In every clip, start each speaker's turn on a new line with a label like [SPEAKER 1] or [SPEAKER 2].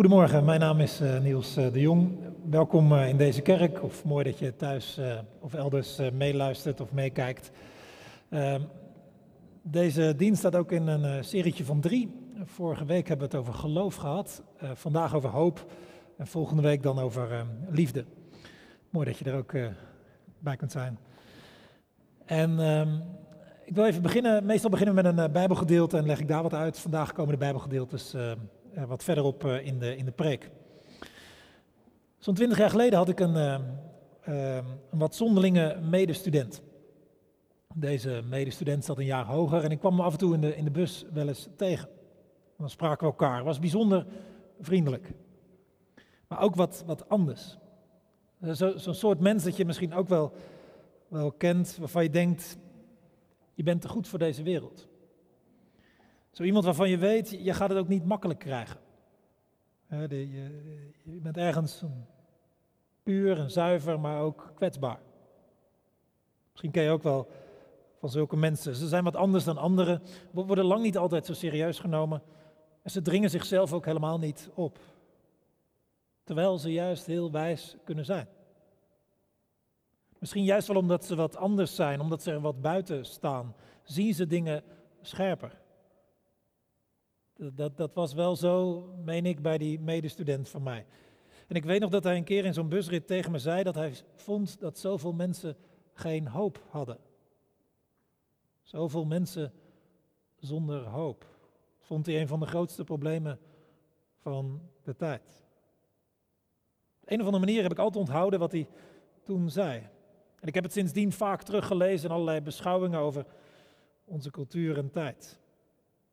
[SPEAKER 1] Goedemorgen, mijn naam is uh, Niels uh, de Jong. Welkom uh, in deze kerk, of mooi dat je thuis of elders meeluistert of meekijkt. Ehm, deze dienst staat ook in een serietje van drie. Vorige week hebben we het over geloof gehad, vandaag over hoop en volgende week dan over ehm, liefde. Mooi dat je er ook bij kunt zijn. En ehm, ik wil even beginnen, meestal beginnen we met een bijbelgedeelte en leg ik daar wat uit. Vandaag komen de bijbelgedeeltes wat verderop uh, in, de, in de preek. Zo'n twintig jaar geleden had ik een, uh, een wat zonderlinge medestudent. Deze medestudent zat een jaar hoger en ik kwam hem af en toe in de, in de bus wel eens tegen. dan spraken we elkaar. was bijzonder vriendelijk. Maar ook wat, wat anders. Zo'n zo soort mens dat je misschien ook wel, wel kent, waarvan je denkt, je bent te goed voor deze wereld. Zo iemand waarvan je weet, je gaat het ook niet makkelijk krijgen. Je bent ergens puur en zuiver, maar ook kwetsbaar. Misschien ken je ook wel van zulke mensen. Ze zijn wat anders dan anderen, worden lang niet altijd zo serieus genomen. En ze dringen zichzelf ook helemaal niet op. Terwijl ze juist heel wijs kunnen zijn. Misschien juist wel omdat ze wat anders zijn, omdat ze er wat buiten staan, zien ze dingen scherper. Dat, dat was wel zo, meen ik, bij die medestudent van mij. En ik weet nog dat hij een keer in zo'n busrit tegen me zei dat hij vond dat zoveel mensen geen hoop hadden. Zoveel mensen zonder hoop. vond hij een van de grootste problemen van de tijd. Op een of andere manier heb ik altijd onthouden wat hij toen zei. En ik heb het sindsdien vaak teruggelezen in allerlei beschouwingen over onze cultuur en tijd.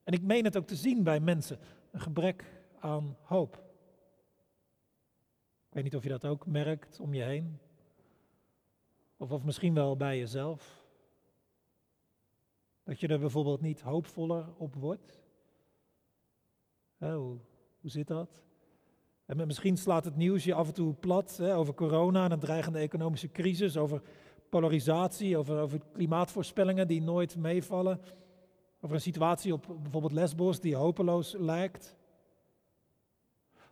[SPEAKER 1] En ik meen het ook te zien bij mensen, een gebrek aan hoop. Ik weet niet of je dat ook merkt om je heen. Of, of misschien wel bij jezelf. Dat je er bijvoorbeeld niet hoopvoller op wordt. hoe, hoe zit dat? En misschien slaat het nieuws je af en toe plat hè, over corona en een dreigende economische crisis, over polarisatie, over, over klimaatvoorspellingen die nooit meevallen. Over een situatie op bijvoorbeeld Lesbos die hopeloos lijkt.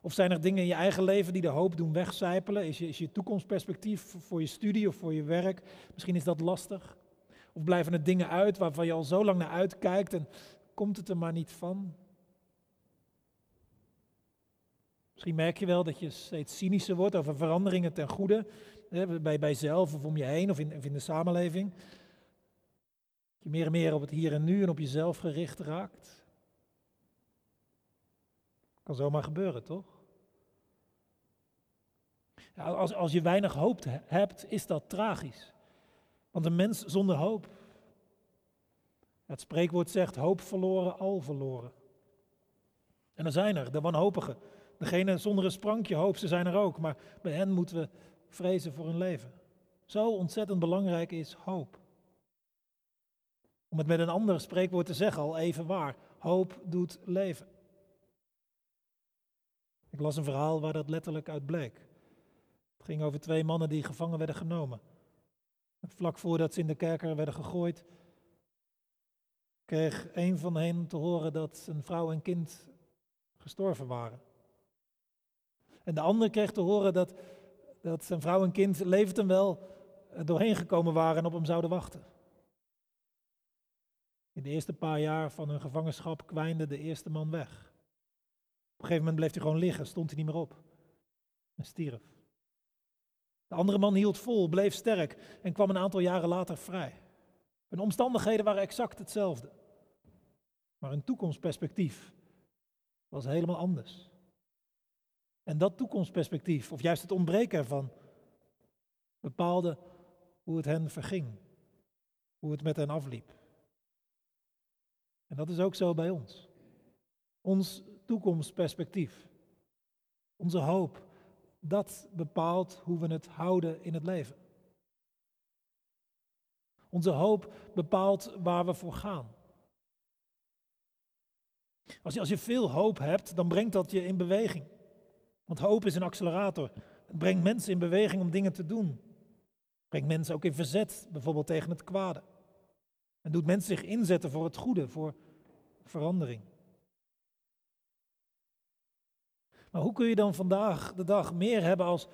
[SPEAKER 1] Of zijn er dingen in je eigen leven die de hoop doen wegcijpelen? Is je, is je toekomstperspectief voor je studie of voor je werk, misschien is dat lastig? Of blijven er dingen uit waarvan je al zo lang naar uitkijkt en komt het er maar niet van? Misschien merk je wel dat je steeds cynischer wordt over veranderingen ten goede, bij, bij of om je heen of in, of in de samenleving je meer en meer op het hier en nu en op jezelf gericht raakt. Kan zomaar gebeuren, toch? Als, als je weinig hoop hebt, is dat tragisch. Want een mens zonder hoop, het spreekwoord zegt hoop verloren, al verloren. En er zijn er, de wanhopigen. Degene zonder een sprankje hoop, ze zijn er ook. Maar bij hen moeten we vrezen voor hun leven. Zo ontzettend belangrijk is hoop. Om het met een ander spreekwoord te zeggen, al even waar. Hoop doet leven. Ik las een verhaal waar dat letterlijk uit bleek. Het ging over twee mannen die gevangen werden genomen. vlak voordat ze in de kerker werden gegooid, kreeg een van hen te horen dat zijn vrouw en kind gestorven waren. En de ander kreeg te horen dat, dat zijn vrouw en kind levend en wel doorheen gekomen waren en op hem zouden wachten. In de eerste paar jaar van hun gevangenschap kwijnde de eerste man weg. Op een gegeven moment bleef hij gewoon liggen, stond hij niet meer op en stierf. De andere man hield vol, bleef sterk en kwam een aantal jaren later vrij. Hun omstandigheden waren exact hetzelfde. Maar hun toekomstperspectief was helemaal anders. En dat toekomstperspectief, of juist het ontbreken ervan, bepaalde hoe het hen verging, hoe het met hen afliep. En dat is ook zo bij ons. Ons toekomstperspectief, onze hoop, dat bepaalt hoe we het houden in het leven. Onze hoop bepaalt waar we voor gaan. Als je, als je veel hoop hebt, dan brengt dat je in beweging. Want hoop is een accelerator. Het brengt mensen in beweging om dingen te doen. Het brengt mensen ook in verzet, bijvoorbeeld tegen het kwade. En doet mensen zich inzetten voor het goede, voor verandering. Maar hoe kun je dan vandaag de dag meer hebben als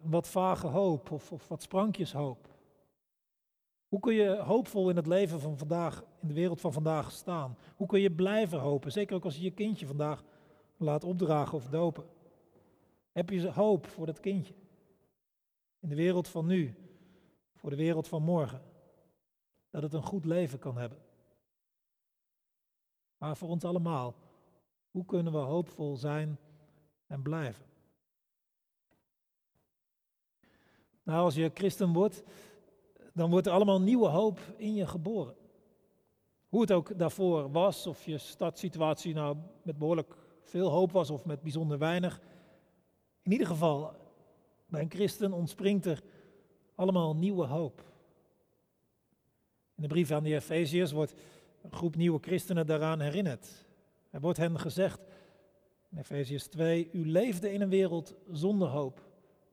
[SPEAKER 1] wat vage hoop of, of wat sprankjes hoop? Hoe kun je hoopvol in het leven van vandaag, in de wereld van vandaag staan? Hoe kun je blijven hopen? Zeker ook als je je kindje vandaag laat opdragen of dopen. Heb je hoop voor dat kindje? In de wereld van nu, voor de wereld van morgen. Dat het een goed leven kan hebben. Maar voor ons allemaal, hoe kunnen we hoopvol zijn en blijven? Nou, als je christen wordt, dan wordt er allemaal nieuwe hoop in je geboren. Hoe het ook daarvoor was, of je startsituatie nou met behoorlijk veel hoop was of met bijzonder weinig. In ieder geval, bij een christen ontspringt er allemaal nieuwe hoop. In de brief aan de Efeziërs wordt een groep nieuwe christenen daaraan herinnerd. Er wordt hen gezegd, in Efeziërs 2, u leefde in een wereld zonder hoop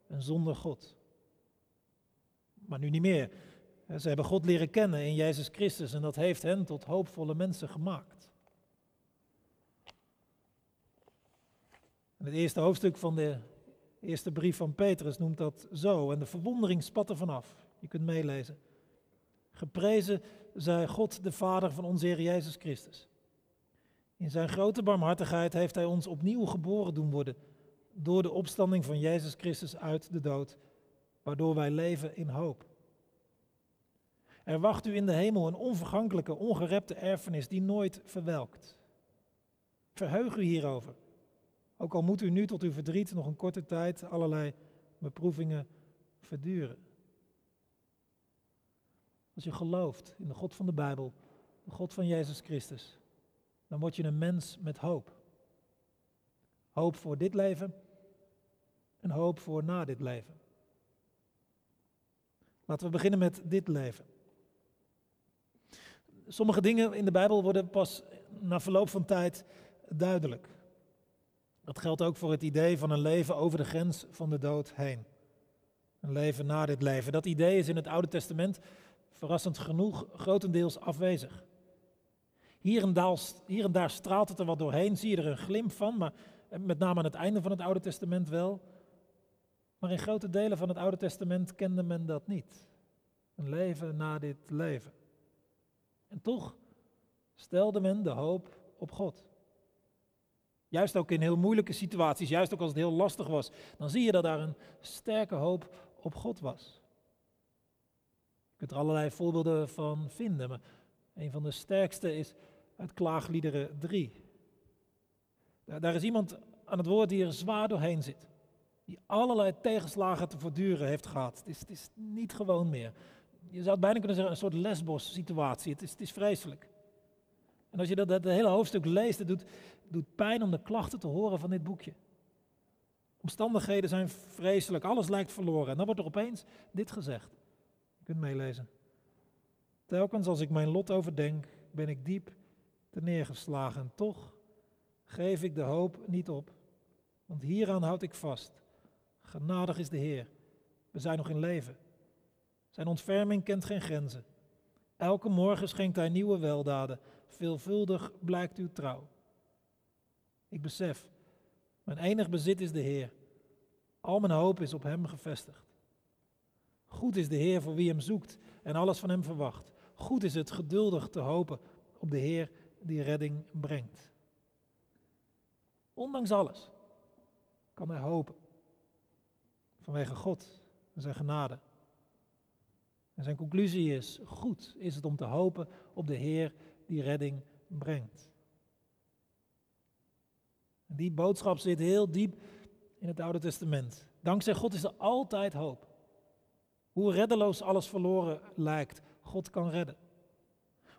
[SPEAKER 1] en zonder God. Maar nu niet meer. Ze hebben God leren kennen in Jezus Christus en dat heeft hen tot hoopvolle mensen gemaakt. Het eerste hoofdstuk van de eerste brief van Petrus noemt dat zo en de verwondering spat er vanaf. Je kunt meelezen. Geprezen zij God de Vader van onze Heer Jezus Christus. In zijn grote barmhartigheid heeft Hij ons opnieuw geboren doen worden door de opstanding van Jezus Christus uit de dood, waardoor wij leven in hoop. Er wacht u in de hemel een onvergankelijke, ongerepte erfenis die nooit verwelkt. Verheug u hierover. Ook al moet u nu tot uw verdriet nog een korte tijd allerlei beproevingen verduren. Als je gelooft in de God van de Bijbel, de God van Jezus Christus, dan word je een mens met hoop. Hoop voor dit leven en hoop voor na dit leven. Laten we beginnen met dit leven. Sommige dingen in de Bijbel worden pas na verloop van tijd duidelijk. Dat geldt ook voor het idee van een leven over de grens van de dood heen. Een leven na dit leven. Dat idee is in het Oude Testament verrassend genoeg grotendeels afwezig. Hier en, daar, hier en daar straalt het er wat doorheen, zie je er een glimp van, maar met name aan het einde van het Oude Testament wel. Maar in grote delen van het Oude Testament kende men dat niet. Een leven na dit leven. En toch stelde men de hoop op God. Juist ook in heel moeilijke situaties, juist ook als het heel lastig was, dan zie je dat daar een sterke hoop op God was. Je kunt er allerlei voorbeelden van vinden, maar een van de sterkste is uit Klaagliederen 3. Daar is iemand aan het woord die er zwaar doorheen zit. Die allerlei tegenslagen te voortduren heeft gehad. Het is, het is niet gewoon meer. Je zou het bijna kunnen zeggen een soort lesbos-situatie. Het is, het is vreselijk. En als je dat, hele hoofdstuk leest, het doet, doet pijn om de klachten te horen van dit boekje. Omstandigheden zijn vreselijk, alles lijkt verloren. En dan wordt er opeens dit gezegd. Kunt meelezen. Telkens als ik mijn lot overdenk, ben ik diep te neergeslagen. En toch geef ik de hoop niet op. Want hieraan houd ik vast. Genadig is de Heer. We zijn nog in leven. Zijn ontferming kent geen grenzen. Elke morgen schenkt hij nieuwe weldaden. Veelvuldig blijkt uw trouw. Ik besef, mijn enig bezit is de Heer. Al mijn hoop is op Hem gevestigd. Goed is de Heer voor wie Hem zoekt en alles van Hem verwacht. Goed is het geduldig te hopen op de Heer die redding brengt. Ondanks alles kan hij hopen. Vanwege God en zijn genade. En zijn conclusie is, goed is het om te hopen op de Heer die redding brengt. En die boodschap zit heel diep in het Oude Testament. Dankzij God is er altijd hoop. Hoe reddeloos alles verloren lijkt, God kan redden.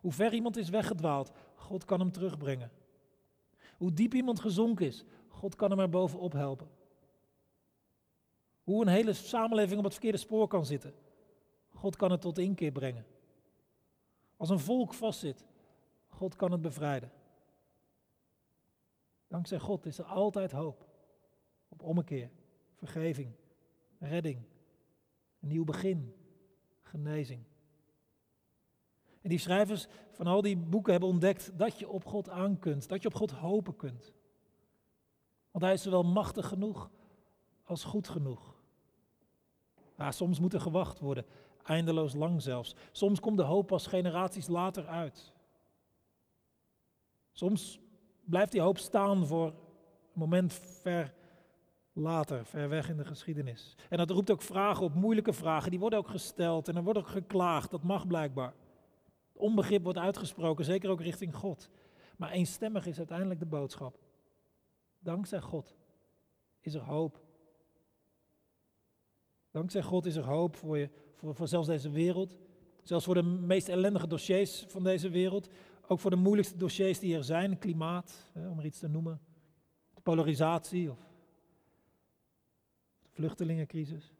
[SPEAKER 1] Hoe ver iemand is weggedwaald, God kan hem terugbrengen. Hoe diep iemand gezonken is, God kan hem er bovenop helpen. Hoe een hele samenleving op het verkeerde spoor kan zitten, God kan het tot inkeer brengen. Als een volk vastzit, God kan het bevrijden. Dankzij God is er altijd hoop. Op ommekeer, vergeving, redding, een nieuw begin, genezing. En die schrijvers van al die boeken hebben ontdekt dat je op God aan kunt, dat je op God hopen kunt. Want hij is zowel machtig genoeg als goed genoeg. Ja, soms moet er gewacht worden, eindeloos lang zelfs. Soms komt de hoop pas generaties later uit. Soms blijft die hoop staan voor een moment ver later, ver weg in de geschiedenis. En dat roept ook vragen op, moeilijke vragen. Die worden ook gesteld en er wordt ook geklaagd. Dat mag blijkbaar. Onbegrip wordt uitgesproken, zeker ook richting God. Maar eenstemmig is uiteindelijk de boodschap. Dankzij God is er hoop. Dankzij God is er hoop voor, je, voor, zelfs deze wereld. Zelfs voor de meest ellendige dossiers van deze wereld. Ook voor de moeilijkste dossiers die er zijn. Klimaat, om er iets te noemen. Polarisatie of vluchtelingencrisis.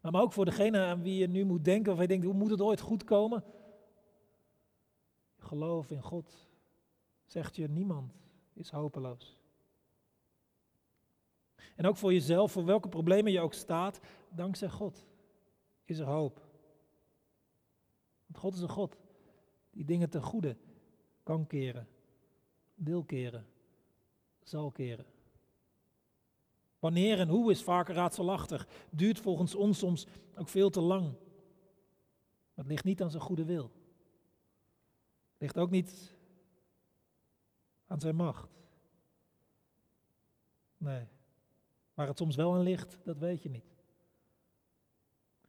[SPEAKER 1] Maar, ook voor degene aan wie je nu moet denken, of je denkt, hoe moet het ooit goed komen? Geloof in God, zegt je, niemand is hopeloos. En ook voor jezelf, voor welke problemen je ook staat, dankzij God is er hoop. Want God is een God die dingen ten goede kan keren, wil keren, zal keren. Wanneer en hoe is vaak raadselachtig, duurt volgens ons soms ook veel te lang. Het ligt niet aan zijn goede wil. Het ligt ook niet aan zijn macht. Nee. Waar het soms wel aan ligt, dat weet je niet.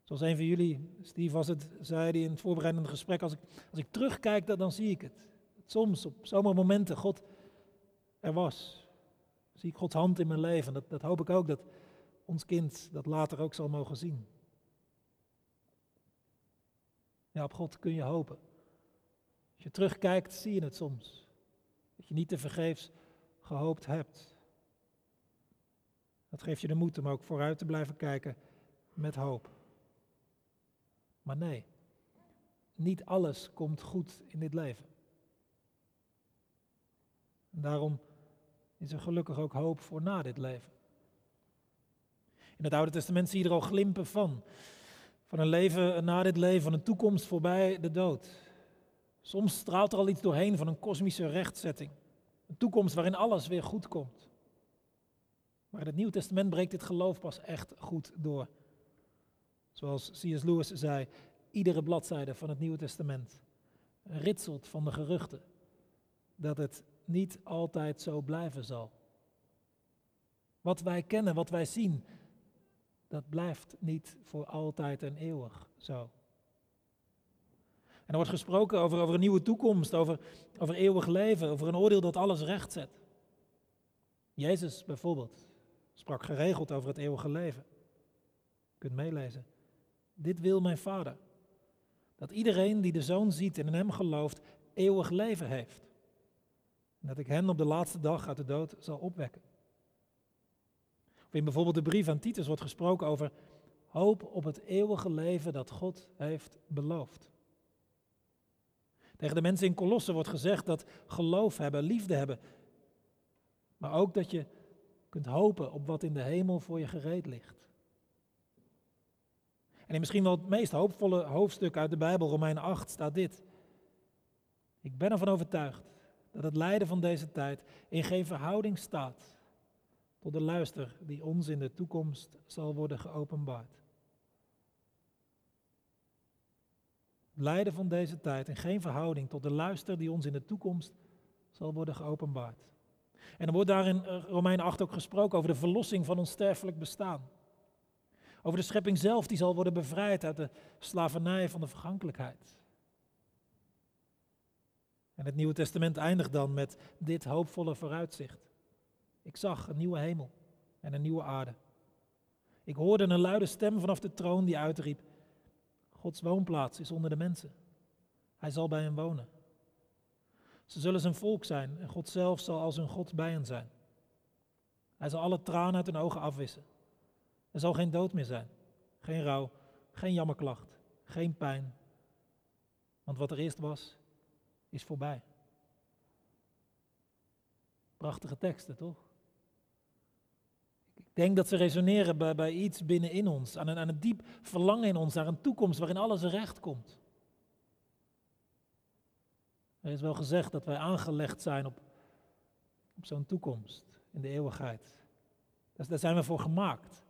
[SPEAKER 1] Zoals een van jullie, Steve was het, zei hij in het voorbereidende gesprek, als ik, als ik terugkijk, dan, dan zie ik het. Soms, op zomaar momenten, God er was. Zie ik Gods hand in mijn leven. Dat, dat hoop ik ook dat ons kind dat later ook zal mogen zien. Ja, op God kun je hopen. Als je terugkijkt, zie je het soms. Dat je niet te vergeefs gehoopt hebt. Dat geeft je de moed om ook vooruit te blijven kijken met hoop. Maar nee, niet alles komt goed in dit leven. En daarom is er gelukkig ook hoop voor na dit leven. In het Oude Testament zie je er al glimpen van. Van een leven na dit leven, van een toekomst voorbij de dood. Soms straalt er al iets doorheen van een kosmische rechtzetting. Een toekomst waarin alles weer goed komt. Maar in het Nieuwe Testament breekt dit geloof pas echt goed door. Zoals C.S. Lewis zei, iedere bladzijde van het Nieuwe Testament ritselt van de geruchten dat het niet altijd zo blijven zal. Wat wij kennen, wat wij zien, dat blijft niet voor altijd en eeuwig zo. En er wordt gesproken over, over een nieuwe toekomst, over, over eeuwig leven, over een oordeel dat alles recht zet. Jezus bijvoorbeeld sprak geregeld over het eeuwige leven. Je kunt meelezen. Dit wil mijn vader. Dat iedereen die de zoon ziet en in hem gelooft, eeuwig leven heeft. En dat ik hen op de laatste dag uit de dood zal opwekken. Of in bijvoorbeeld de brief aan Titus wordt gesproken over hoop op het eeuwige leven dat God heeft beloofd. Tegen de mensen in Kolossen wordt gezegd dat geloof hebben, liefde hebben, maar ook dat je kunt hopen op wat in de hemel voor je gereed ligt. En in misschien wel het meest hoopvolle hoofdstuk uit de Bijbel, Romein 8, staat dit. Ik ben ervan overtuigd dat het lijden van deze tijd in geen verhouding staat tot de luister die ons in de toekomst zal worden geopenbaard. Het lijden van deze tijd in geen verhouding tot de luister die ons in de toekomst zal worden geopenbaard. En er wordt daar in eh, Romein 8 ook gesproken over de verlossing van ons sterfelijk bestaan. Over de schepping zelf die zal worden bevrijd uit de slavernij van de vergankelijkheid. En het Nieuwe Testament eindigt dan met dit hoopvolle vooruitzicht. Ik zag een nieuwe hemel en een nieuwe aarde. Ik hoorde een luide stem vanaf de troon die uitriep: Gods woonplaats is onder de mensen. Hij zal bij hen wonen. Ze zullen zijn volk zijn en God zelf zal als hun God bij hen zijn. Hij zal alle tranen uit hun ogen afwissen. Er zal geen dood meer zijn, geen rouw, geen jammerklacht, geen pijn. Want wat er eerst was, is voorbij. Prachtige teksten, toch? Ik denk dat ze resoneren bij, bij iets binnenin ons, aan een, aan een diep verlangen in ons, naar een toekomst waarin alles recht komt. Er is wel gezegd dat wij aangelegd zijn op, op zo'n toekomst. in de eeuwigheid. Daar zijn we voor gemaakt.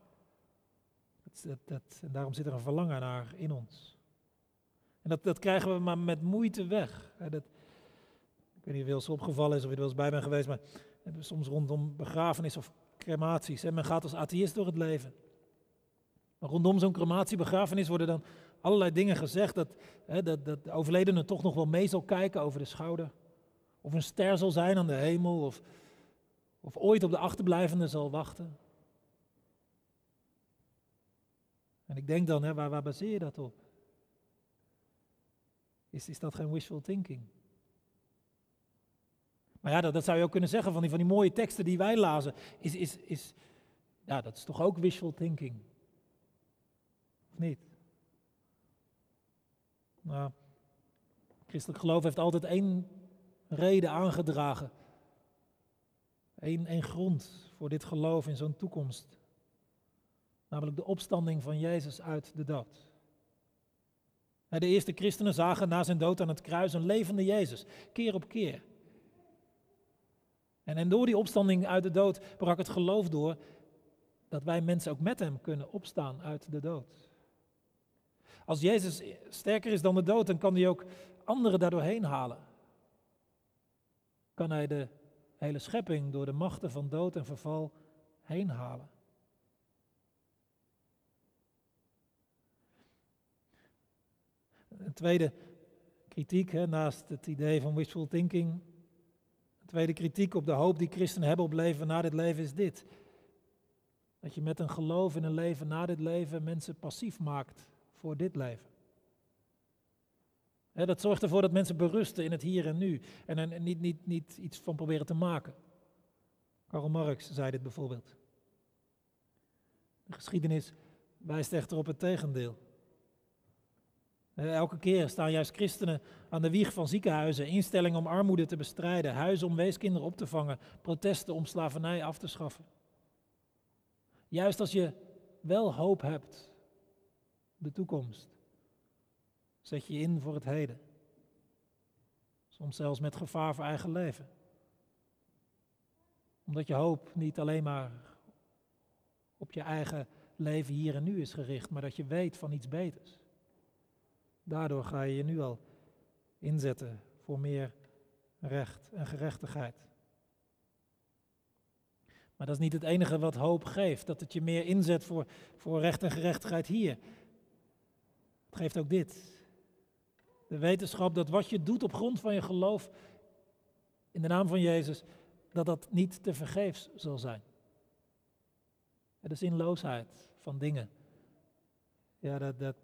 [SPEAKER 1] Dat, dat, en daarom zit er een verlangen naar in ons. En dat, dat krijgen we maar met moeite weg. Dat, weet niet of het opgevallen is of je er wel eens bij bent geweest, maar soms rondom begrafenis of crematies. En men gaat als atheïst door het leven. Maar rondom zo'n cremатiebegrafenis worden dan allerlei dingen gezegd dat, hè, dat, dat de overledene toch nog wel mee zal kijken over de schouder. Of een ster zal zijn aan de hemel, of, of ooit op de achterblijvende zal wachten. En ik denk dan, hè, waar, waar baseer je dat op? Is, is dat geen wishful thinking? Maar ja, dat, zou je ook kunnen zeggen van die, van die mooie teksten die wij lazen. Is, is, is, ja, dat is toch ook wishful thinking? Of niet? Nou, christelijk geloof heeft altijd één reden aangedragen. Eén, één grond voor dit geloof in zo'n toekomst. Namelijk de opstanding van Jezus uit de dood. De eerste christenen zagen na zijn dood aan het kruis een levende Jezus, keer op keer. En, en door die opstanding uit de dood brak het geloof door dat wij mensen ook met hem kunnen opstaan uit de dood. Als Jezus sterker is dan de dood, dan kan hij ook anderen daardoor heen halen. Kan hij de hele schepping door de machten van dood en verval heen halen. Een tweede kritiek, naast het idee van wishful thinking, tweede kritiek op de hoop die christenen hebben op leven na dit leven is dit. Dat je met een geloof in een leven na dit leven mensen passief maakt voor dit leven. dat zorgt ervoor dat mensen berusten in het hier en nu en er niet, niet, niet iets van proberen te maken. Karl Marx zei dit bijvoorbeeld. De geschiedenis wijst echter op het tegendeel. Elke keer staan juist christenen aan de wieg van ziekenhuizen, instellingen om armoede te bestrijden, huizen om weeskinderen op te vangen, protesten om slavernij af te schaffen. Juist als je wel hoop hebt de toekomst. Zet je in voor het heden. Soms zelfs met gevaar voor eigen leven. Omdat je hoop niet alleen maar op je eigen leven hier en nu is gericht, maar dat je weet van iets beters. Daardoor ga je je nu al inzetten voor meer recht en gerechtigheid. Maar dat is niet het enige wat hoop geeft, dat het je meer inzet voor, voor recht en gerechtigheid hier geeft ook dit. De wetenschap dat wat je doet op grond van je geloof in de naam van Jezus, dat dat niet te vergeefs zal zijn. De zinloosheid van dingen, ja, dat, dat,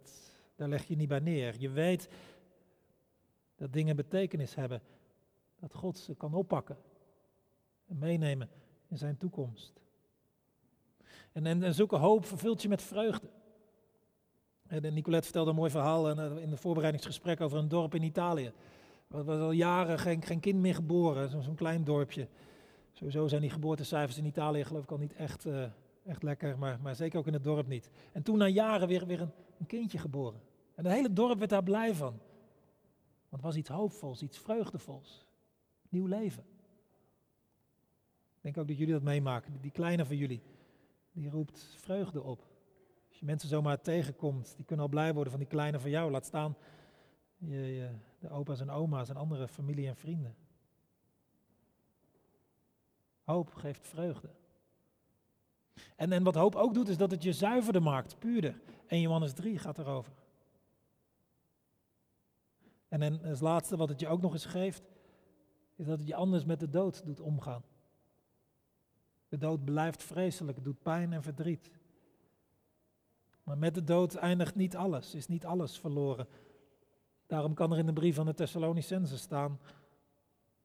[SPEAKER 1] daar leg je niet bij neer. Je weet dat dingen betekenis hebben, dat God ze kan oppakken en meenemen in zijn toekomst. En, en, en hoop vervult je met vreugde. En Nicolette vertelde een mooi verhaal in het voorbereidingsgesprek over een dorp in Italië. Er was al jaren geen, geen kind meer geboren, zo'n klein dorpje. Sowieso zijn die geboortecijfers in Italië geloof ik al niet echt, uh, echt lekker, maar, maar zeker ook in het dorp niet. En toen na jaren weer, weer een, een kindje geboren. En het hele dorp werd daar blij van. Want het was iets hoopvols, iets vreugdevols. Nieuw leven. Ik denk ook dat jullie dat meemaken. Die kleine van jullie, die roept vreugde op je mensen zomaar tegenkomt, die kunnen al blij worden van die kleine van jou. Laat staan je, je, de opa's en oma's en andere familie en vrienden. Hoop geeft vreugde. En, en wat hoop ook doet, is dat het je zuiverder maakt, puurder. En Johannes 3 gaat erover. En, en als laatste wat het je ook nog eens geeft, is dat het je anders met de dood doet omgaan. De dood blijft vreselijk, doet pijn en verdriet. Maar met de dood eindigt niet alles, is niet alles verloren. Daarom kan er in de brief van de Thessalonicense staan,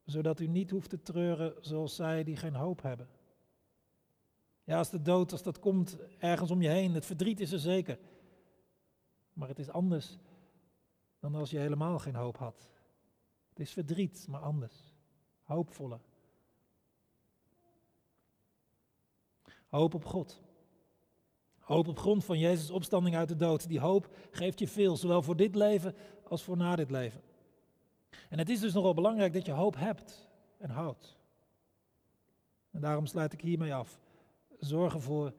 [SPEAKER 1] zodat u niet hoeft te treuren zoals zij die geen hoop hebben. Ja, als de dood, als dat komt ergens om je heen, het verdriet is er zeker. Maar het is anders dan als je helemaal geen hoop had. Het is verdriet, maar anders. Hoopvoller. Hoop op God. Hoop op grond van Jezus' opstanding uit de dood. Die hoop geeft je veel, zowel voor dit leven als voor na dit leven. En het is dus nogal belangrijk dat je hoop hebt en houdt. En daarom sluit ik hiermee af. Zorg ervoor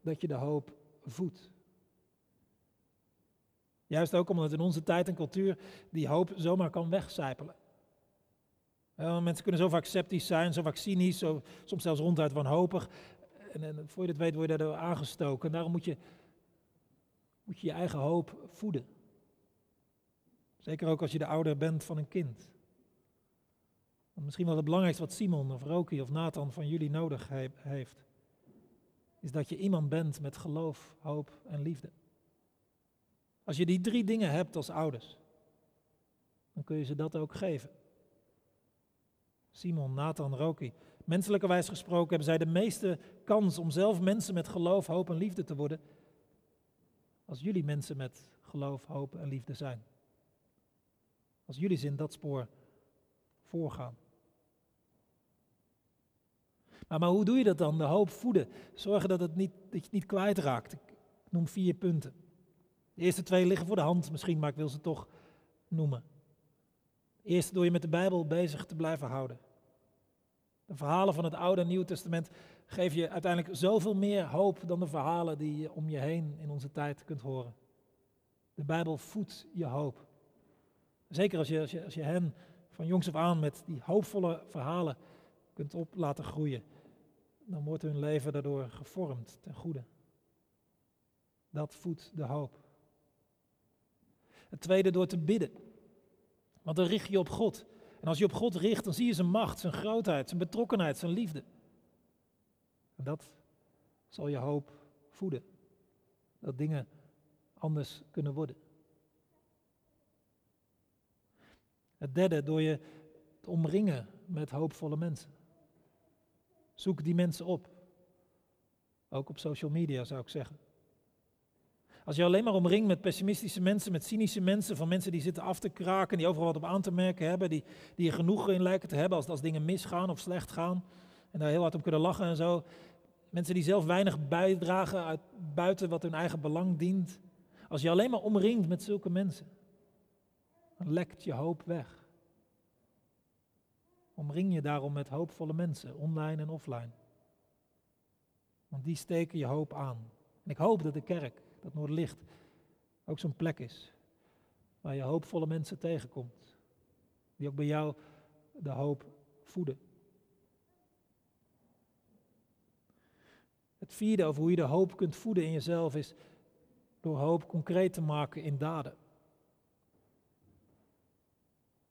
[SPEAKER 1] dat je de hoop voedt. Juist ook omdat in onze tijd en cultuur die hoop zomaar kan wegcijpelen. mensen kunnen zo vaak sceptisch zijn, zo vaak cynisch, zo, soms zelfs ronduit wanhopig. En, en voor je het weet word je daardoor aangestoken. En daarom moet je, moet je je eigen hoop voeden. Zeker ook als je de ouder bent van een kind. Misschien wel het belangrijkste wat Simon of Roki of Nathan van jullie nodig heeft, is dat je iemand bent met geloof, hoop en liefde. Als je die drie dingen hebt als ouders, dan kun je ze dat ook geven. Simon, Nathan, Roki. Menselijkerwijs gesproken hebben zij de meeste kans om zelf mensen met geloof, hoop en liefde te worden. Als jullie mensen met geloof, hoop en liefde zijn. Als jullie in dat spoor voorgaan. Maar, maar hoe doe je dat dan? De hoop voeden. Zorgen dat, het niet, dat je het niet kwijtraakt. Ik noem vier punten. De eerste twee liggen voor de hand misschien, maar ik wil ze toch noemen. Eerst door je met de Bijbel bezig te blijven houden. De verhalen van het Oude en Nieuwe Testament geven je uiteindelijk zoveel meer hoop dan de verhalen die je om je heen in onze tijd kunt horen. De Bijbel voedt je hoop. Zeker als je, als je, als je hen van jongs af aan met die hoopvolle verhalen kunt op laten groeien, dan wordt hun leven daardoor gevormd ten goede. Dat voedt de hoop. Het tweede door te bidden. Want dan richt je op God. En als je op God richt, dan zie je zijn macht, zijn grootheid, zijn betrokkenheid, zijn liefde. En dat zal je hoop voeden. Dat dingen anders kunnen worden. Het derde, door je te omringen met hoopvolle mensen. Zoek die mensen op. Ook op social media zou ik zeggen. Als je alleen maar omringt met pessimistische mensen, met cynische mensen, van mensen die zitten af te kraken, die overal wat op aan te merken hebben, die, die er genoeg in lijken te hebben als, als dingen misgaan of slecht gaan en daar heel hard op kunnen lachen en zo. Mensen die zelf weinig bijdragen uit buiten wat hun eigen belang dient. Als je alleen maar omringt met zulke mensen, dan lekt je hoop weg. Omring je daarom met hoopvolle mensen, online en offline. Want die steken je hoop aan. En ik hoop dat de kerk dat Noorderlicht ook zo'n plek is. Waar je hoopvolle mensen tegenkomt. Die ook bij jou de hoop voeden. Het vierde over hoe je de hoop kunt voeden in jezelf is door hoop concreet te maken in daden.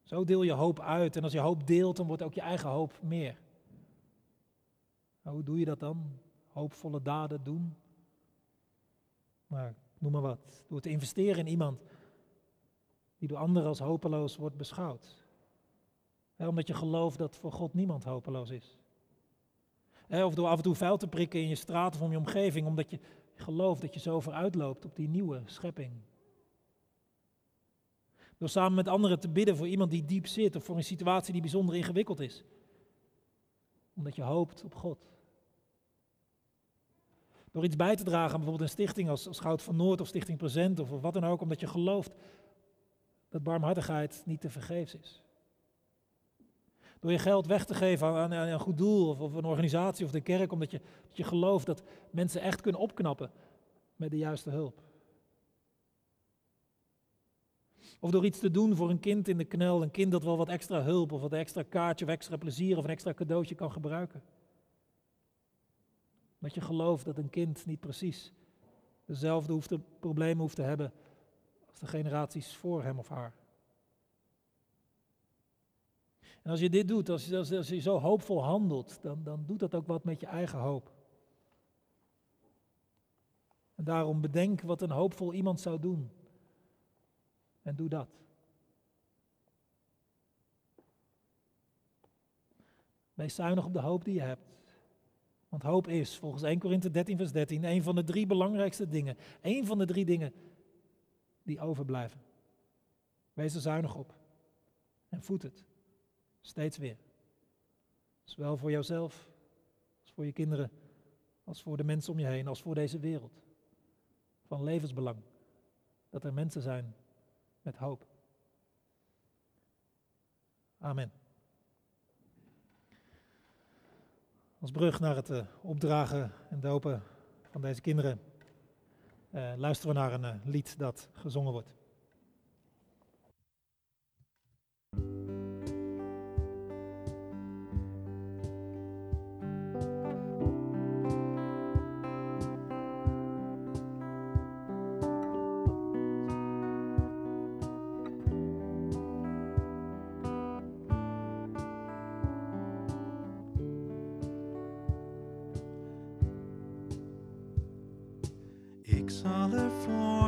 [SPEAKER 1] Zo deel je hoop uit en als je hoop deelt, dan wordt ook je eigen hoop meer. Nou, hoe doe je dat dan? Hoopvolle daden doen? Maar noem maar wat. Door te investeren in iemand die door anderen als hopeloos wordt beschouwd. omdat je gelooft dat voor God niemand hopeloos is. of door af en toe vuil te prikken in je straat of om je omgeving, omdat je gelooft dat je zo vooruitloopt op die nieuwe schepping. Door samen met anderen te bidden voor iemand die diep zit of voor een situatie die bijzonder ingewikkeld is. Omdat je hoopt op God. Door iets bij te dragen aan bijvoorbeeld een stichting als, als Goud van Noord of Stichting Present of, wat dan ook, omdat je gelooft dat barmhartigheid niet te vergeefs is. Door je geld weg te geven aan, aan een goed doel of, of, een organisatie of de kerk, omdat je, dat je gelooft dat mensen echt kunnen opknappen met de juiste hulp. Of door iets te doen voor een kind in de knel, een kind dat wel wat extra hulp of wat extra kaartje of extra plezier of een extra cadeautje kan gebruiken. Dat je gelooft dat een kind niet precies dezelfde hoeft te, problemen hoeft te hebben als de generaties voor hem of haar. En als je dit doet, als je, als je zo hoopvol handelt, dan, dan doet dat ook wat met je eigen hoop. En daarom bedenk wat een hoopvol iemand zou doen. En doe dat. Wees zuinig op de hoop die je hebt. Want hoop is, volgens 1 Korinthe 13, vers 13, een van de drie belangrijkste dingen. Een van de drie dingen die overblijven. Wees er zuinig op. En voed het. Steeds weer. Zowel voor jouzelf, als voor je kinderen, als voor de mensen om je heen, als voor deze wereld. Van levensbelang. Dat er mensen zijn met hoop. Amen.
[SPEAKER 2] Als brug naar het opdragen en dopen van deze kinderen luisteren we naar een lied dat gezongen wordt. colorful.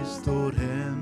[SPEAKER 1] Iedere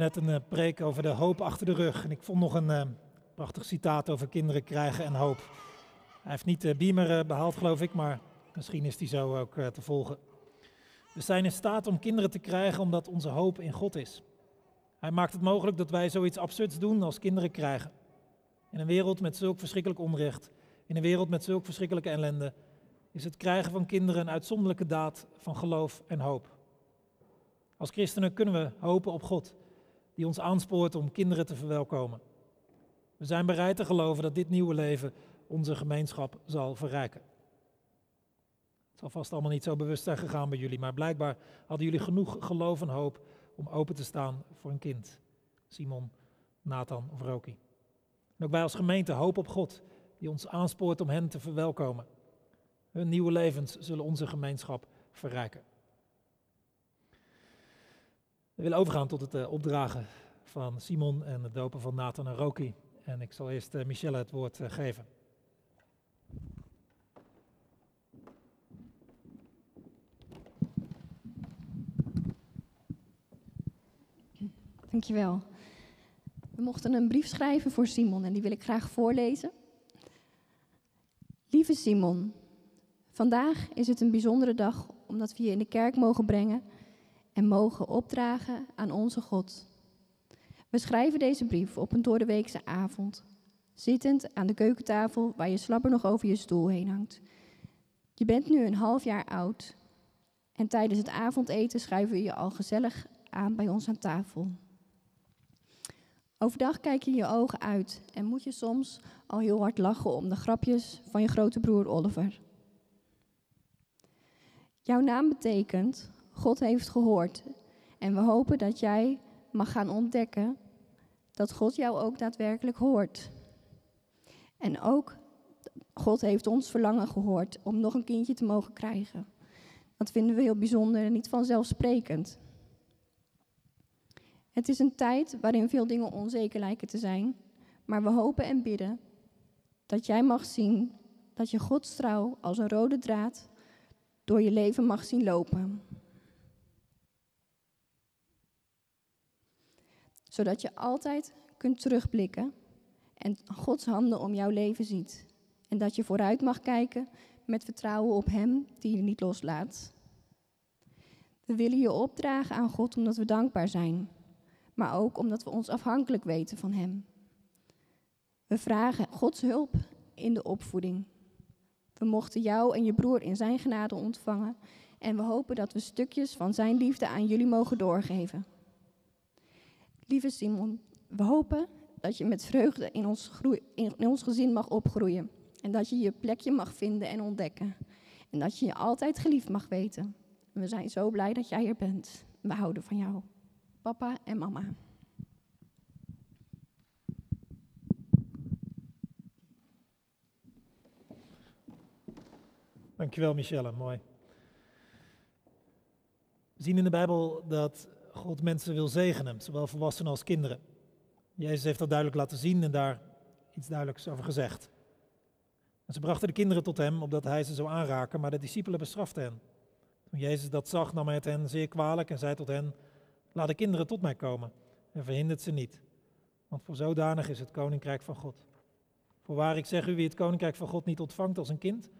[SPEAKER 1] hebben net een uh, preek over de hoop achter de rug. En ik vond nog een uh, prachtig citaat over kinderen krijgen en hoop. Hij heeft niet de uh, beamer behaald, geloof ik, maar misschien is die zo ook te volgen. We zijn in staat om kinderen te krijgen omdat onze hoop in God is. Hij maakt het mogelijk dat wij zoiets absurds doen als kinderen krijgen. In een wereld met zulk verschrikkelijk onrecht, in een wereld met zulk verschrikkelijke ellende, is het krijgen van kinderen een uitzonderlijke daad van geloof en hoop. Als christenen kunnen we hopen op God die ons aanspoort om kinderen te verwelkomen. We zijn bereid te geloven dat dit nieuwe leven onze gemeenschap zal verrijken. Het zal vast allemaal niet zo bewust zijn gegaan bij jullie, maar blijkbaar hadden jullie genoeg geloof en hoop om open te staan voor een kind. Simon, Nathan of Roki. Ook wij als gemeente hoop op God, die ons aanspoort om hen te verwelkomen. Hun nieuwe levens zullen onze gemeenschap verrijken. We willen overgaan tot het uh, opdragen van Simon en het dopen van Nathan en Roki. En ik zal eerst uh, Michelle het woord uh, geven.
[SPEAKER 3] Dankjewel. We mochten een brief schrijven voor Simon en die wil ik graag voorlezen. Lieve Simon, vandaag is het een bijzondere dag omdat we je in de kerk mogen brengen en mogen opdragen aan onze God. We schrijven deze brief op een doordeweekse avond, zittend aan de keukentafel waar je slapper nog over je stoel heen hangt. Je bent nu een half jaar oud en tijdens het avondeten schuiven we je al gezellig aan bij ons aan tafel. Overdag kijk je je ogen uit en moet je soms al heel hard lachen om de grapjes van je grote broer Oliver. Jouw naam betekent God heeft gehoord. En we hopen dat jij mag gaan ontdekken dat God jou ook daadwerkelijk hoort. En ook God heeft ons verlangen gehoord om nog een kindje te mogen krijgen. Dat vinden we heel bijzonder en niet vanzelfsprekend. Het is een tijd waarin veel dingen onzeker lijken te zijn, maar we hopen en bidden dat jij mag zien dat je Gods trouw als een rode draad door je leven mag zien lopen. Zodat je altijd kunt terugblikken en Gods handen om jouw leven ziet. En dat je vooruit mag kijken met vertrouwen op Hem die je niet loslaat. We willen je opdragen aan God omdat we dankbaar zijn maar ook omdat we ons afhankelijk weten van Hem. We vragen Gods hulp in de opvoeding. We mochten jou en je broer in Zijn genade ontvangen en we hopen dat we stukjes van Zijn liefde aan jullie mogen doorgeven. Lieve Simon, we hopen dat je met vreugde in ons, in ons gezin mag opgroeien en dat je je plekje mag vinden en ontdekken en dat je je altijd geliefd mag weten. we zijn zo blij dat jij er bent. We houden van jou papa en mama.
[SPEAKER 1] Dankjewel Michelle, mooi. We zien in de Bijbel dat God mensen wil zegenen, zowel volwassenen als kinderen. Jezus heeft dat duidelijk laten zien en daar iets duidelijks over gezegd. En ze brachten de kinderen tot hem, opdat hij ze zou aanraken, maar de discipelen bestraften hen. Toen Jezus dat zag, nam hij het hen zeer kwalijk en zei tot hen, Laat de kinderen tot mij komen en verhindert ze niet. Want voor zodanig is het koninkrijk van God. Voorwaar ik zeg u, wie het koninkrijk van God niet ontvangt als een kind,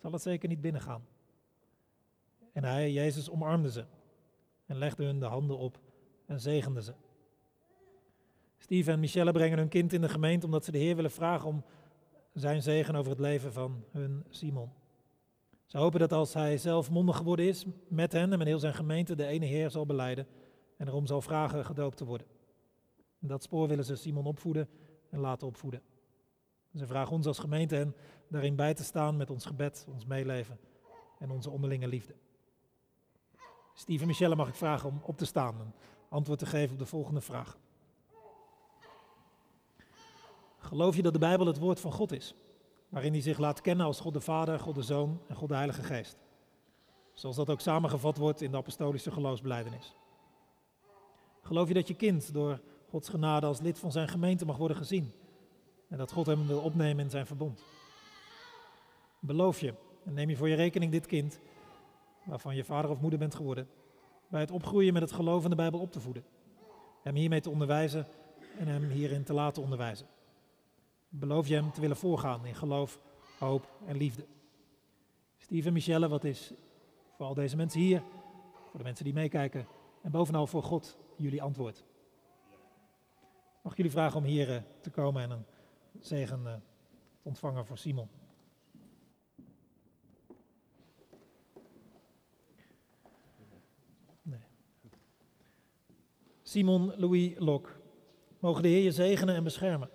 [SPEAKER 1] zal het zeker niet binnengaan. En hij, Jezus, omarmde ze en legde hun de handen op en zegende ze. Steve en Michelle brengen hun kind in de gemeente omdat ze de Heer willen vragen om zijn zegen over het leven van hun Simon. Ze hopen dat als hij zelf mondig geworden is met hen en met heel zijn gemeente de ene Heer zal beleiden en erom zal vragen gedoopt te worden. Dat spoor willen ze Simon opvoeden en laten opvoeden. Ze vragen ons als gemeente hen daarin bij te staan met ons gebed, ons meeleven en onze onderlinge liefde. Steve en Michelle mag ik vragen om op te staan en antwoord te geven op de volgende vraag. Geloof je dat de Bijbel het woord van God is, waarin hij zich laat kennen als God de Vader, God de Zoon en God de Heilige Geest? Zoals dat ook samengevat wordt in de apostolische geloofsbelijdenis. Geloof je dat je kind door Gods genade als lid van zijn gemeente mag worden gezien en dat God hem wil opnemen in zijn verbond? Beloof je en neem je voor je rekening dit kind, waarvan je vader of moeder bent geworden, bij het opgroeien met het geloof in de Bijbel op te voeden, hem hiermee te onderwijzen en hem hierin te laten onderwijzen? Beloof je hem te willen voorgaan in geloof, hoop en liefde? Steven Michelle, wat is voor al deze mensen hier, voor de mensen die meekijken en bovenal voor God jullie antwoord? Mag ik jullie vragen om hier eh, te komen en een zegen eh, te ontvangen voor Simon? Simon Louis Lok, mogen de Heer je zegenen en beschermen.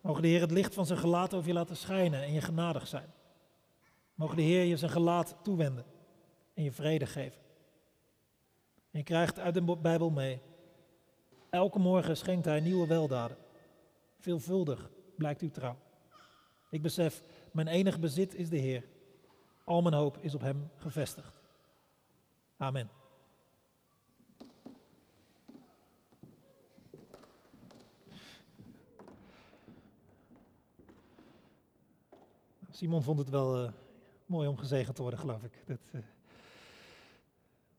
[SPEAKER 1] Mogen de Heer het licht van zijn gelaat over je laten schijnen en je genadig zijn. Mogen de Heer je zijn gelaat toewenden en je vrede geven. En je krijgt uit de Bijbel mee. Elke morgen schenkt hij nieuwe weldaden. Veelvuldig blijkt uw trouw. Ik besef, mijn enige bezit is de Heer. Al mijn hoop is op Hem gevestigd. Amen. Simon vond het wel uh, mooi om gezegend te worden, geloof ik. Dat, uh...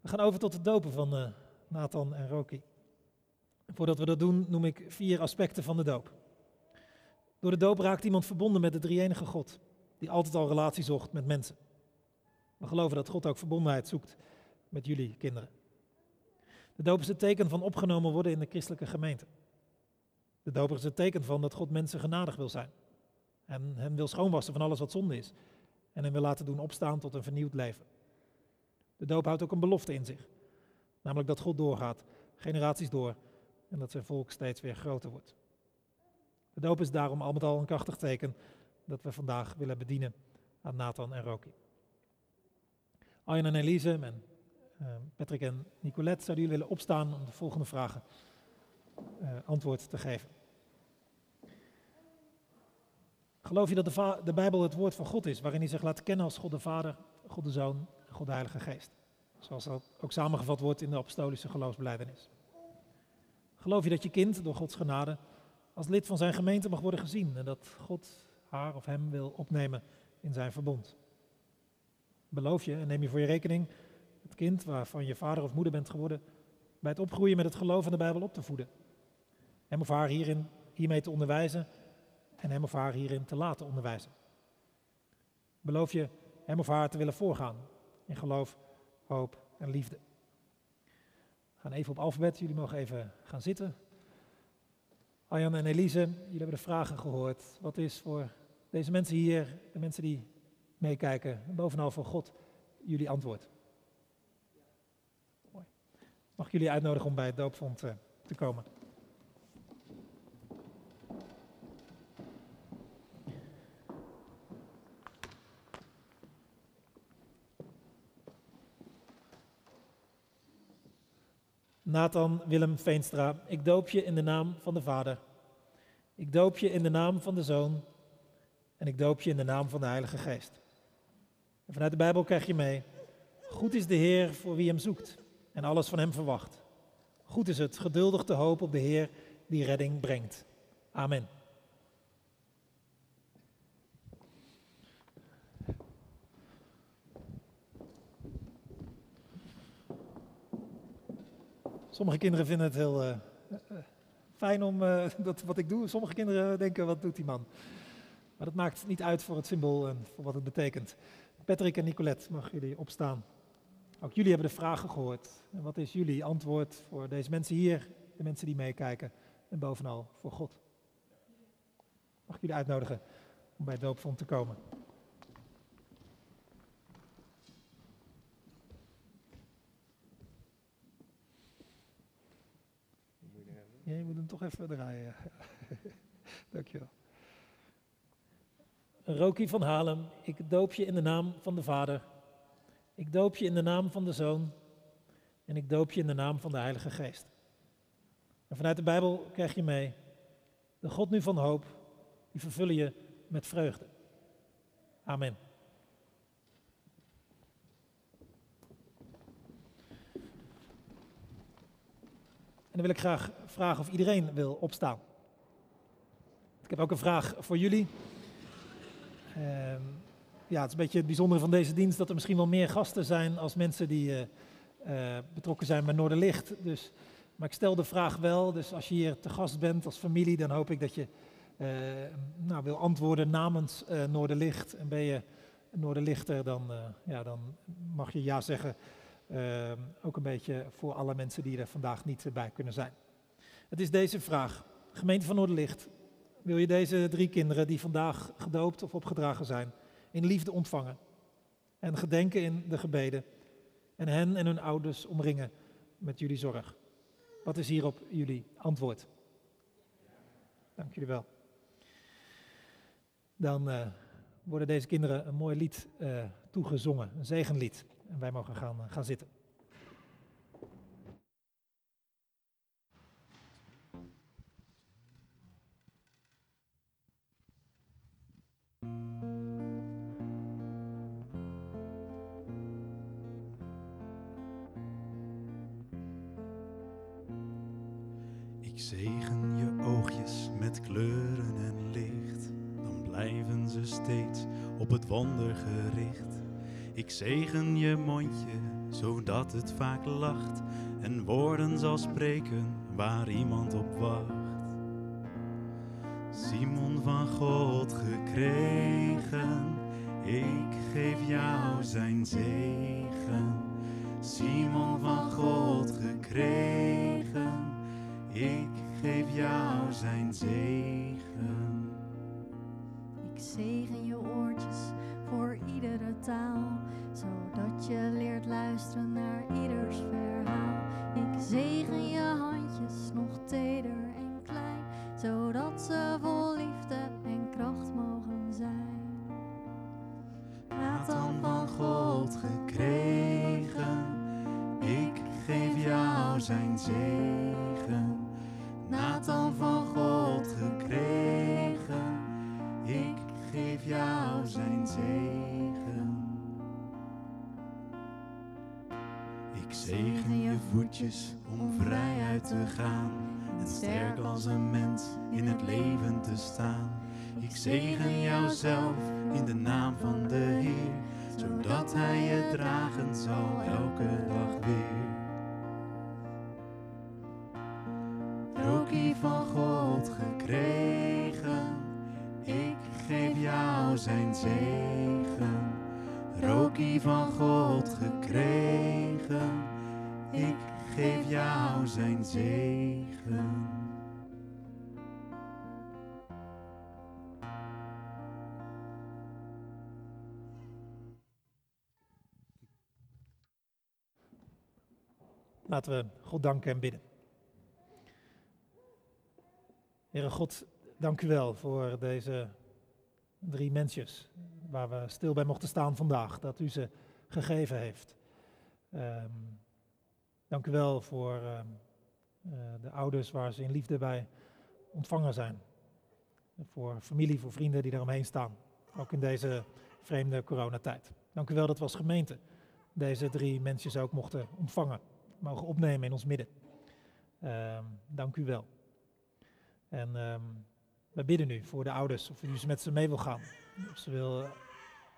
[SPEAKER 1] We gaan over tot het dopen van uh, Nathan en Roki. Voordat we dat doen, noem ik vier aspecten van de doop. Door de doop raakt iemand verbonden met de drie-enige God, die altijd al relatie zocht met mensen. We geloven dat God ook verbondenheid zoekt met jullie kinderen. De doop is het teken van opgenomen worden in de christelijke gemeente. De doop is het teken van dat God mensen genadig wil zijn. En hen wil schoonwassen van alles wat zonde is. En hen wil laten doen opstaan tot een vernieuwd leven. De doop houdt ook een belofte in zich. Namelijk dat God doorgaat, generaties door. En dat zijn volk steeds weer groter wordt. De doop is daarom al met al een krachtig teken dat we vandaag willen bedienen aan Nathan en Roki. Arjen en Elise en uh, Patrick en Nicolette zouden jullie willen opstaan om de volgende vragen uh, antwoord te geven. Geloof je dat de, de, Bijbel het woord van God is, waarin hij zich laat kennen als God de Vader, God de Zoon God de Heilige Geest? Zoals dat ook samengevat wordt in de apostolische geloofsbeleidenis. Geloof je dat je kind door Gods genade als lid van zijn gemeente mag worden gezien en dat God haar of hem wil opnemen in zijn verbond? Beloof je en neem je voor je rekening het kind waarvan je vader of moeder bent geworden bij het opgroeien met het geloof in de Bijbel op te voeden? Hem of haar hierin, hiermee te onderwijzen en hem of haar hierin te laten onderwijzen? Beloof je hem of haar te willen voorgaan in geloof, hoop en liefde? We gaan even op alfabet, jullie mogen even gaan zitten. Arjan en Elise, jullie hebben de vragen gehoord. Wat is voor deze mensen hier, de mensen die meekijken, en bovenal voor God, jullie antwoord? Mooi. Mag ik jullie uitnodigen om bij het doopvond uh, te komen? Nathan Willem Veenstra, ik doop je in de naam van de Vader. Ik doop je in de naam van de Zoon. En ik doop je in de naam van de Heilige Geest. En vanuit de Bijbel krijg je mee. Goed is de Heer voor wie hem zoekt en alles van hem verwacht. Goed is het geduldig te hopen op de Heer die redding brengt. Amen. Sommige kinderen vinden het heel uh, fijn om uh, dat, wat ik doe. Sommige kinderen denken, wat doet die man? Maar dat maakt niet uit voor het symbool en voor wat het betekent. Patrick en Nicolette, mag jullie opstaan. Ook jullie hebben de vragen gehoord. En wat is jullie antwoord voor deze mensen hier, de mensen die meekijken en bovenal voor God? Mag ik jullie uitnodigen om bij het doopvond te komen? Ja, je moet hem toch even draaien. Dankjewel. Roki van Halem, ik doop je in de naam van de Vader. Ik doop je in de naam van de Zoon. En ik doop je in de naam van de Heilige Geest. En vanuit de Bijbel krijg je mee. De God nu van hoop, die vervullen je met vreugde. Amen. Dan wil ik graag vragen of iedereen wil opstaan. Ik heb ook een vraag voor jullie. Ehm, ja, het is een beetje het bijzondere van deze dienst dat er misschien wel meer gasten zijn als mensen die eh, eh, betrokken zijn bij Noorderlicht. Dus, maar ik stel de vraag wel, dus als je hier te gast bent als familie, dan hoop ik dat je eh, nou, wil antwoorden namens Noorderlicht. En ben je Noorderlichter, dan, ja, dan mag je ja zeggen. Ehm, ook een beetje voor alle mensen die er vandaag niet bij kunnen zijn. Het is deze vraag. Gemeente van Noorderlicht, wil je deze drie kinderen die vandaag gedoopt of opgedragen zijn, in liefde ontvangen en gedenken in de gebeden en hen en hun ouders omringen met jullie zorg? Wat is hierop jullie antwoord? Dank jullie wel. Dan uh, worden deze kinderen een mooi lied uh, toegezongen, een zegenlied. En wij mogen gaan, gaan zitten.
[SPEAKER 2] Het vaak lacht en woorden zal spreken waar iemand op wacht. Simon van God gekregen, ik geef jou zijn zegen. Simon van God gekregen, ik geef jou zijn zegen.
[SPEAKER 4] Zodat
[SPEAKER 2] Hij je dragen zal elke dag weer. Rokie van God gekregen, ik geef jou zijn zegen. Rokie van God gekregen, ik geef jou zijn zegen.
[SPEAKER 1] Laten we God danken en bidden. Heere God, dank u wel voor deze drie mensjes waar we stil bij mochten staan vandaag, dat u ze gegeven heeft. Um, dank u wel voor uh, uh, de ouders waar ze in liefde bij ontvangen zijn. Voor familie, voor vrienden die eromheen staan, ook in deze vreemde coronatijd. Dank u wel dat we als gemeente deze drie mensjes ook mochten ontvangen, mogen opnemen in ons midden. Um, dank u wel. En um, we bidden nu voor de ouders, of u met ze mee wil gaan. Of ze wil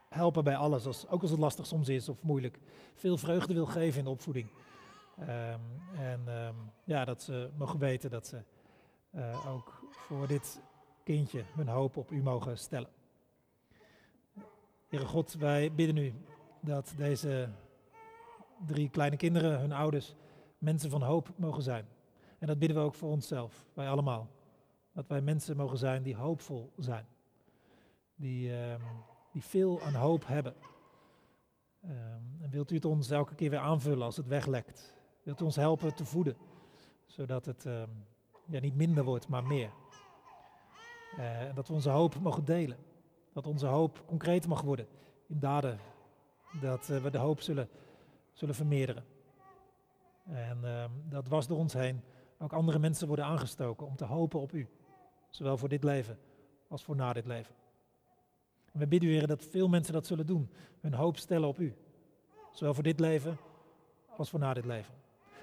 [SPEAKER 1] helpen bij alles, ook als het lastig soms is of moeilijk. Veel vreugde wil geven in de opvoeding. Um, en ja, dat ze mogen weten dat ze uh, ook voor dit kindje hun hoop op u mogen stellen. Heere God, wij bidden u dat deze drie kleine kinderen, hun ouders, mensen van hoop mogen zijn. En dat bidden we ook voor onszelf, wij allemaal. Dat wij mensen mogen zijn die hoopvol zijn. Die, um, die veel aan hoop hebben. Um, en wilt u het ons elke keer weer aanvullen als het weglekt? Wilt u ons helpen te voeden? Zodat het um, ja, niet minder wordt, maar meer. Uh, dat we onze hoop mogen delen. Dat onze hoop concreet mag worden in daden. Dat uh, we de hoop zullen, zullen vermeerderen. En dat was door ons heen ook andere mensen worden aangestoken om te hopen op u. Zowel voor dit leven als voor na dit leven. En we bidden u, dat veel mensen dat zullen doen. Hun hoop stellen op u. Zowel voor dit leven als voor na dit leven.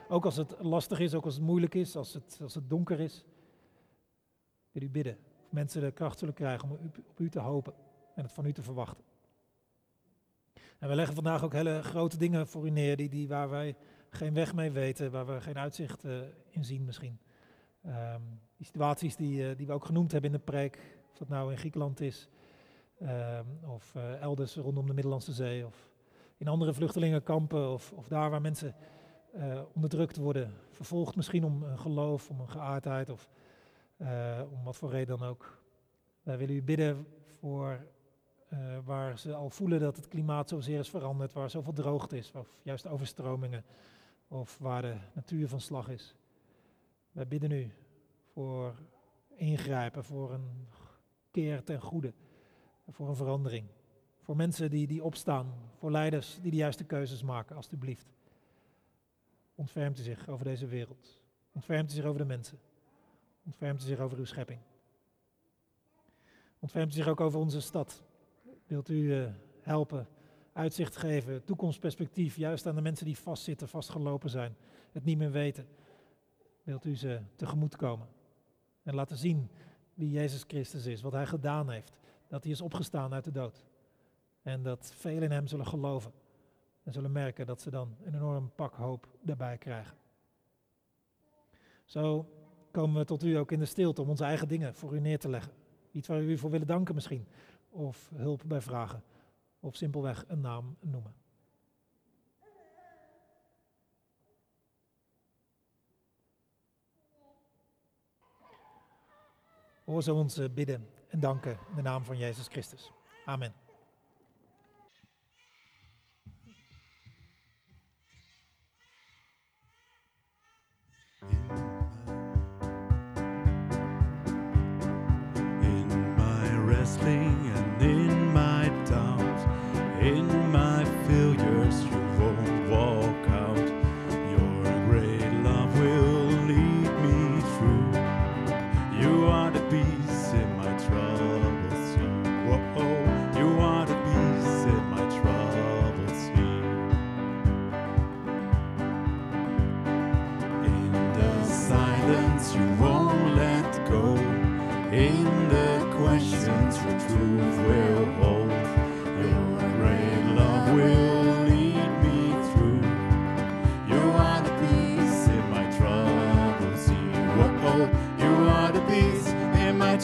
[SPEAKER 1] Ook als het lastig is, ook als het moeilijk is, als het, als het donker is. Wil u bidden mensen de kracht zullen krijgen om op u te hopen en het van u te verwachten. En we leggen vandaag ook hele grote dingen voor u neer die, die waar wij geen weg mee weten, waar we geen uitzicht eh, in zien misschien. Ehm, die situaties die, eh, die we ook genoemd hebben in de preek, of dat nou in Griekenland is, ehm, of eh, elders rondom de Middellandse Zee, of in andere vluchtelingenkampen, of, of daar waar mensen onderdrukt worden, vervolgd misschien om een geloof, om een geaardheid, of om wat voor reden dan ook. Wij willen u bidden voor eh, waar ze al voelen dat het klimaat zozeer is veranderd, waar zoveel droogte is, of juist overstromingen, of waar de natuur van slag is. Wij bidden u voor ingrijpen, voor een keer ten goede, voor een verandering. Voor mensen die, die opstaan, voor leiders die de juiste keuzes maken, alstublieft. Ontfermt u zich over deze wereld. Ontfermt u zich over de mensen. Ontfermt u zich over uw schepping. Ontfermt u zich ook over onze stad. Wilt u eh, helpen, uitzicht geven, toekomstperspectief, juist aan de mensen die vastzitten, vastgelopen zijn, het niet meer weten. Wilt u ze tegemoet komen en laten zien wie Jezus Christus is, wat Hij gedaan heeft, dat Hij is opgestaan uit de dood. En dat velen in Hem zullen geloven en zullen merken dat ze dan een enorm pak hoop daarbij krijgen. Zo komen we tot u ook in de stilte om onze eigen dingen voor u neer te leggen. Iets waar we u voor willen danken misschien, of hulp bij vragen, of simpelweg een naam noemen. Hoor zo ons eh, bidden en danken in de naam van Jezus Christus. Amen.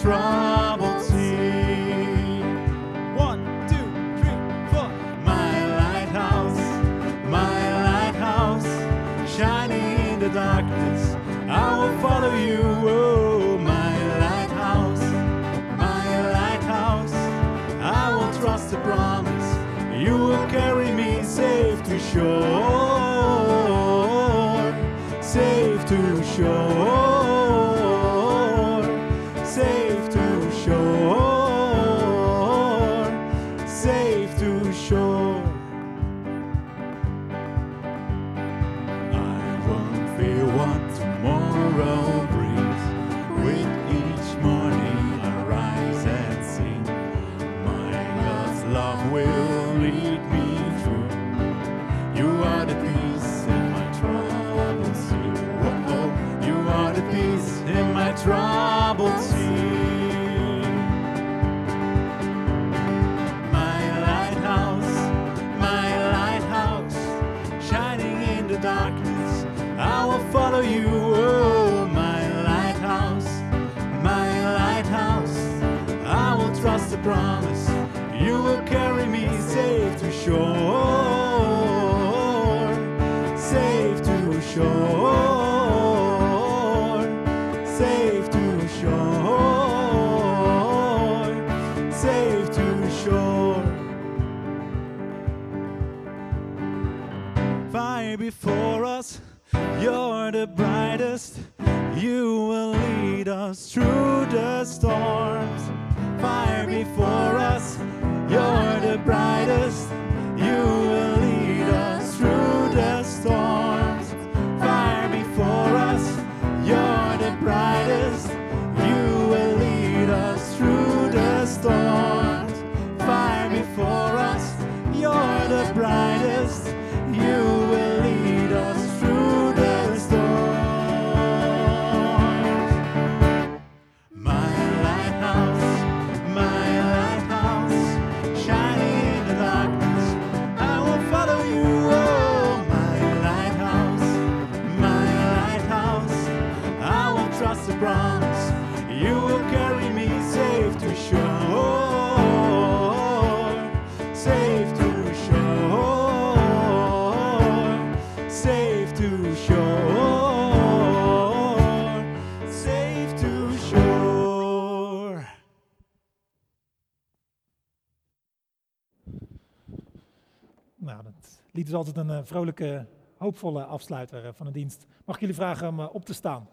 [SPEAKER 2] Troubled sea. One, two, three, four. My lighthouse, my lighthouse, shining in the darkness. I will follow you. Oh, my lighthouse, my lighthouse. I will trust the promise. You will carry me safe to shore, safe to shore,
[SPEAKER 1] lied is altijd een eh, vrolijke, hoopvolle afsluiter eh, van de dienst. Mag ik jullie vragen om eh, op te staan?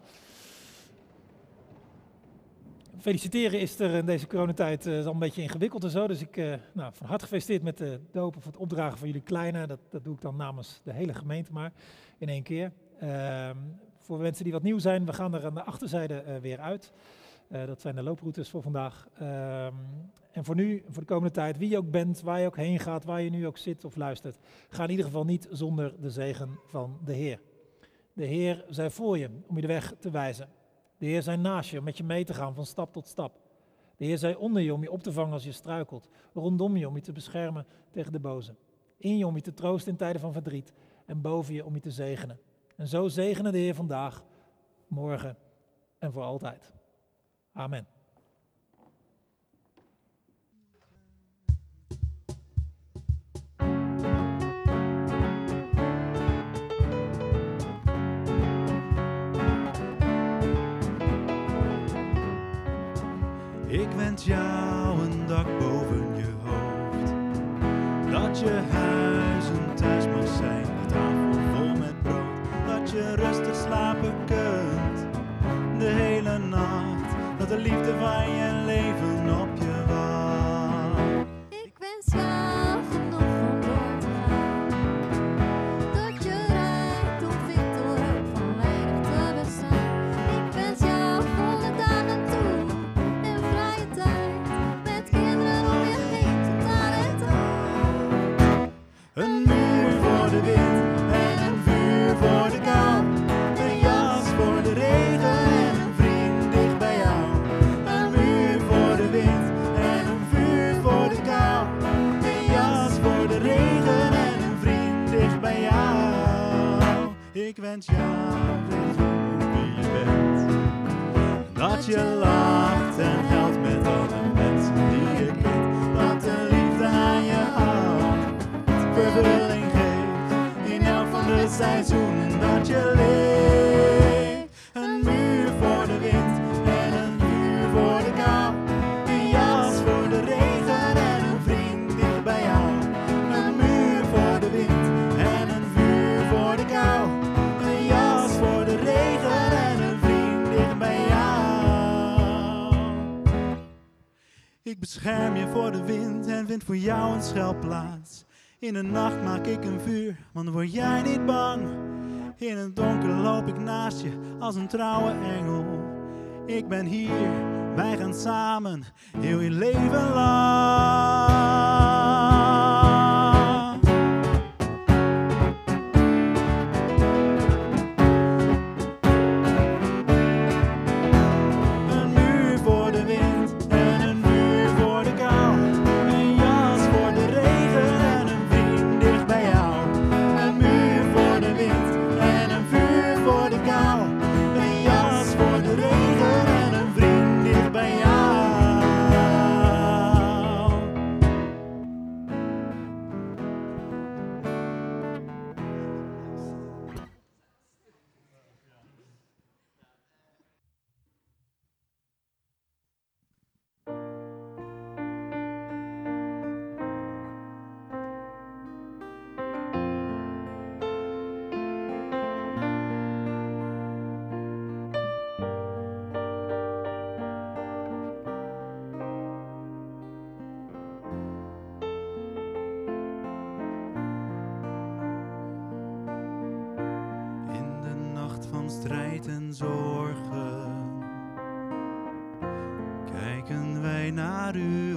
[SPEAKER 1] Feliciteren is er in deze coronatijd is al een beetje ingewikkeld en zo. Dus ik, nou, van harte gefeliciteerd met de doop of het opdragen van jullie kleine. Dat, dat doe ik dan namens de hele gemeente maar in één keer. Ehm, voor mensen die wat nieuw zijn, we gaan er aan de achterzijde weer uit. Dat zijn de looproutes voor vandaag. En voor nu, voor de komende tijd, wie je ook bent, waar je ook heen gaat, waar je nu ook zit of luistert, ga in ieder geval niet zonder de zegen van de Heer. De Heer zij voor je om je de weg te wijzen. De Heer zij naast je om met je mee te gaan van stap tot stap. De Heer zij onder je om je op te vangen als je struikelt. Rondom je om je te beschermen tegen de boze. In je om je te troosten in tijden van verdriet. En boven je om je te zegenen. En zo zegenen de Heer vandaag, morgen en voor altijd. Amen.
[SPEAKER 2] Wens jou een dak boven je hoofd. Dat je huis een thuis mag zijn, een tafel vol met brood. Dat je rustig slapen kunt, de hele nacht. Dat de liefde van je schuilplaats. In de nacht maak ik een vuur, want dan word jij niet bang. In het donker loop ik naast je als een trouwe engel. Ik ben hier, wij gaan samen, heel je leven lang. Strijd en zorgen. Kijken wij naar u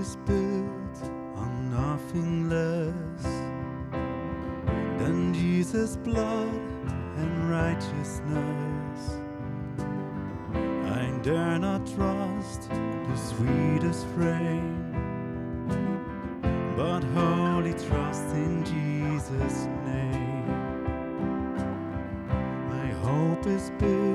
[SPEAKER 2] is built on nothing less than Jesus' blood and righteousness. I dare not trust the sweetest frame, but wholly trust in Jesus' name. My hope is built.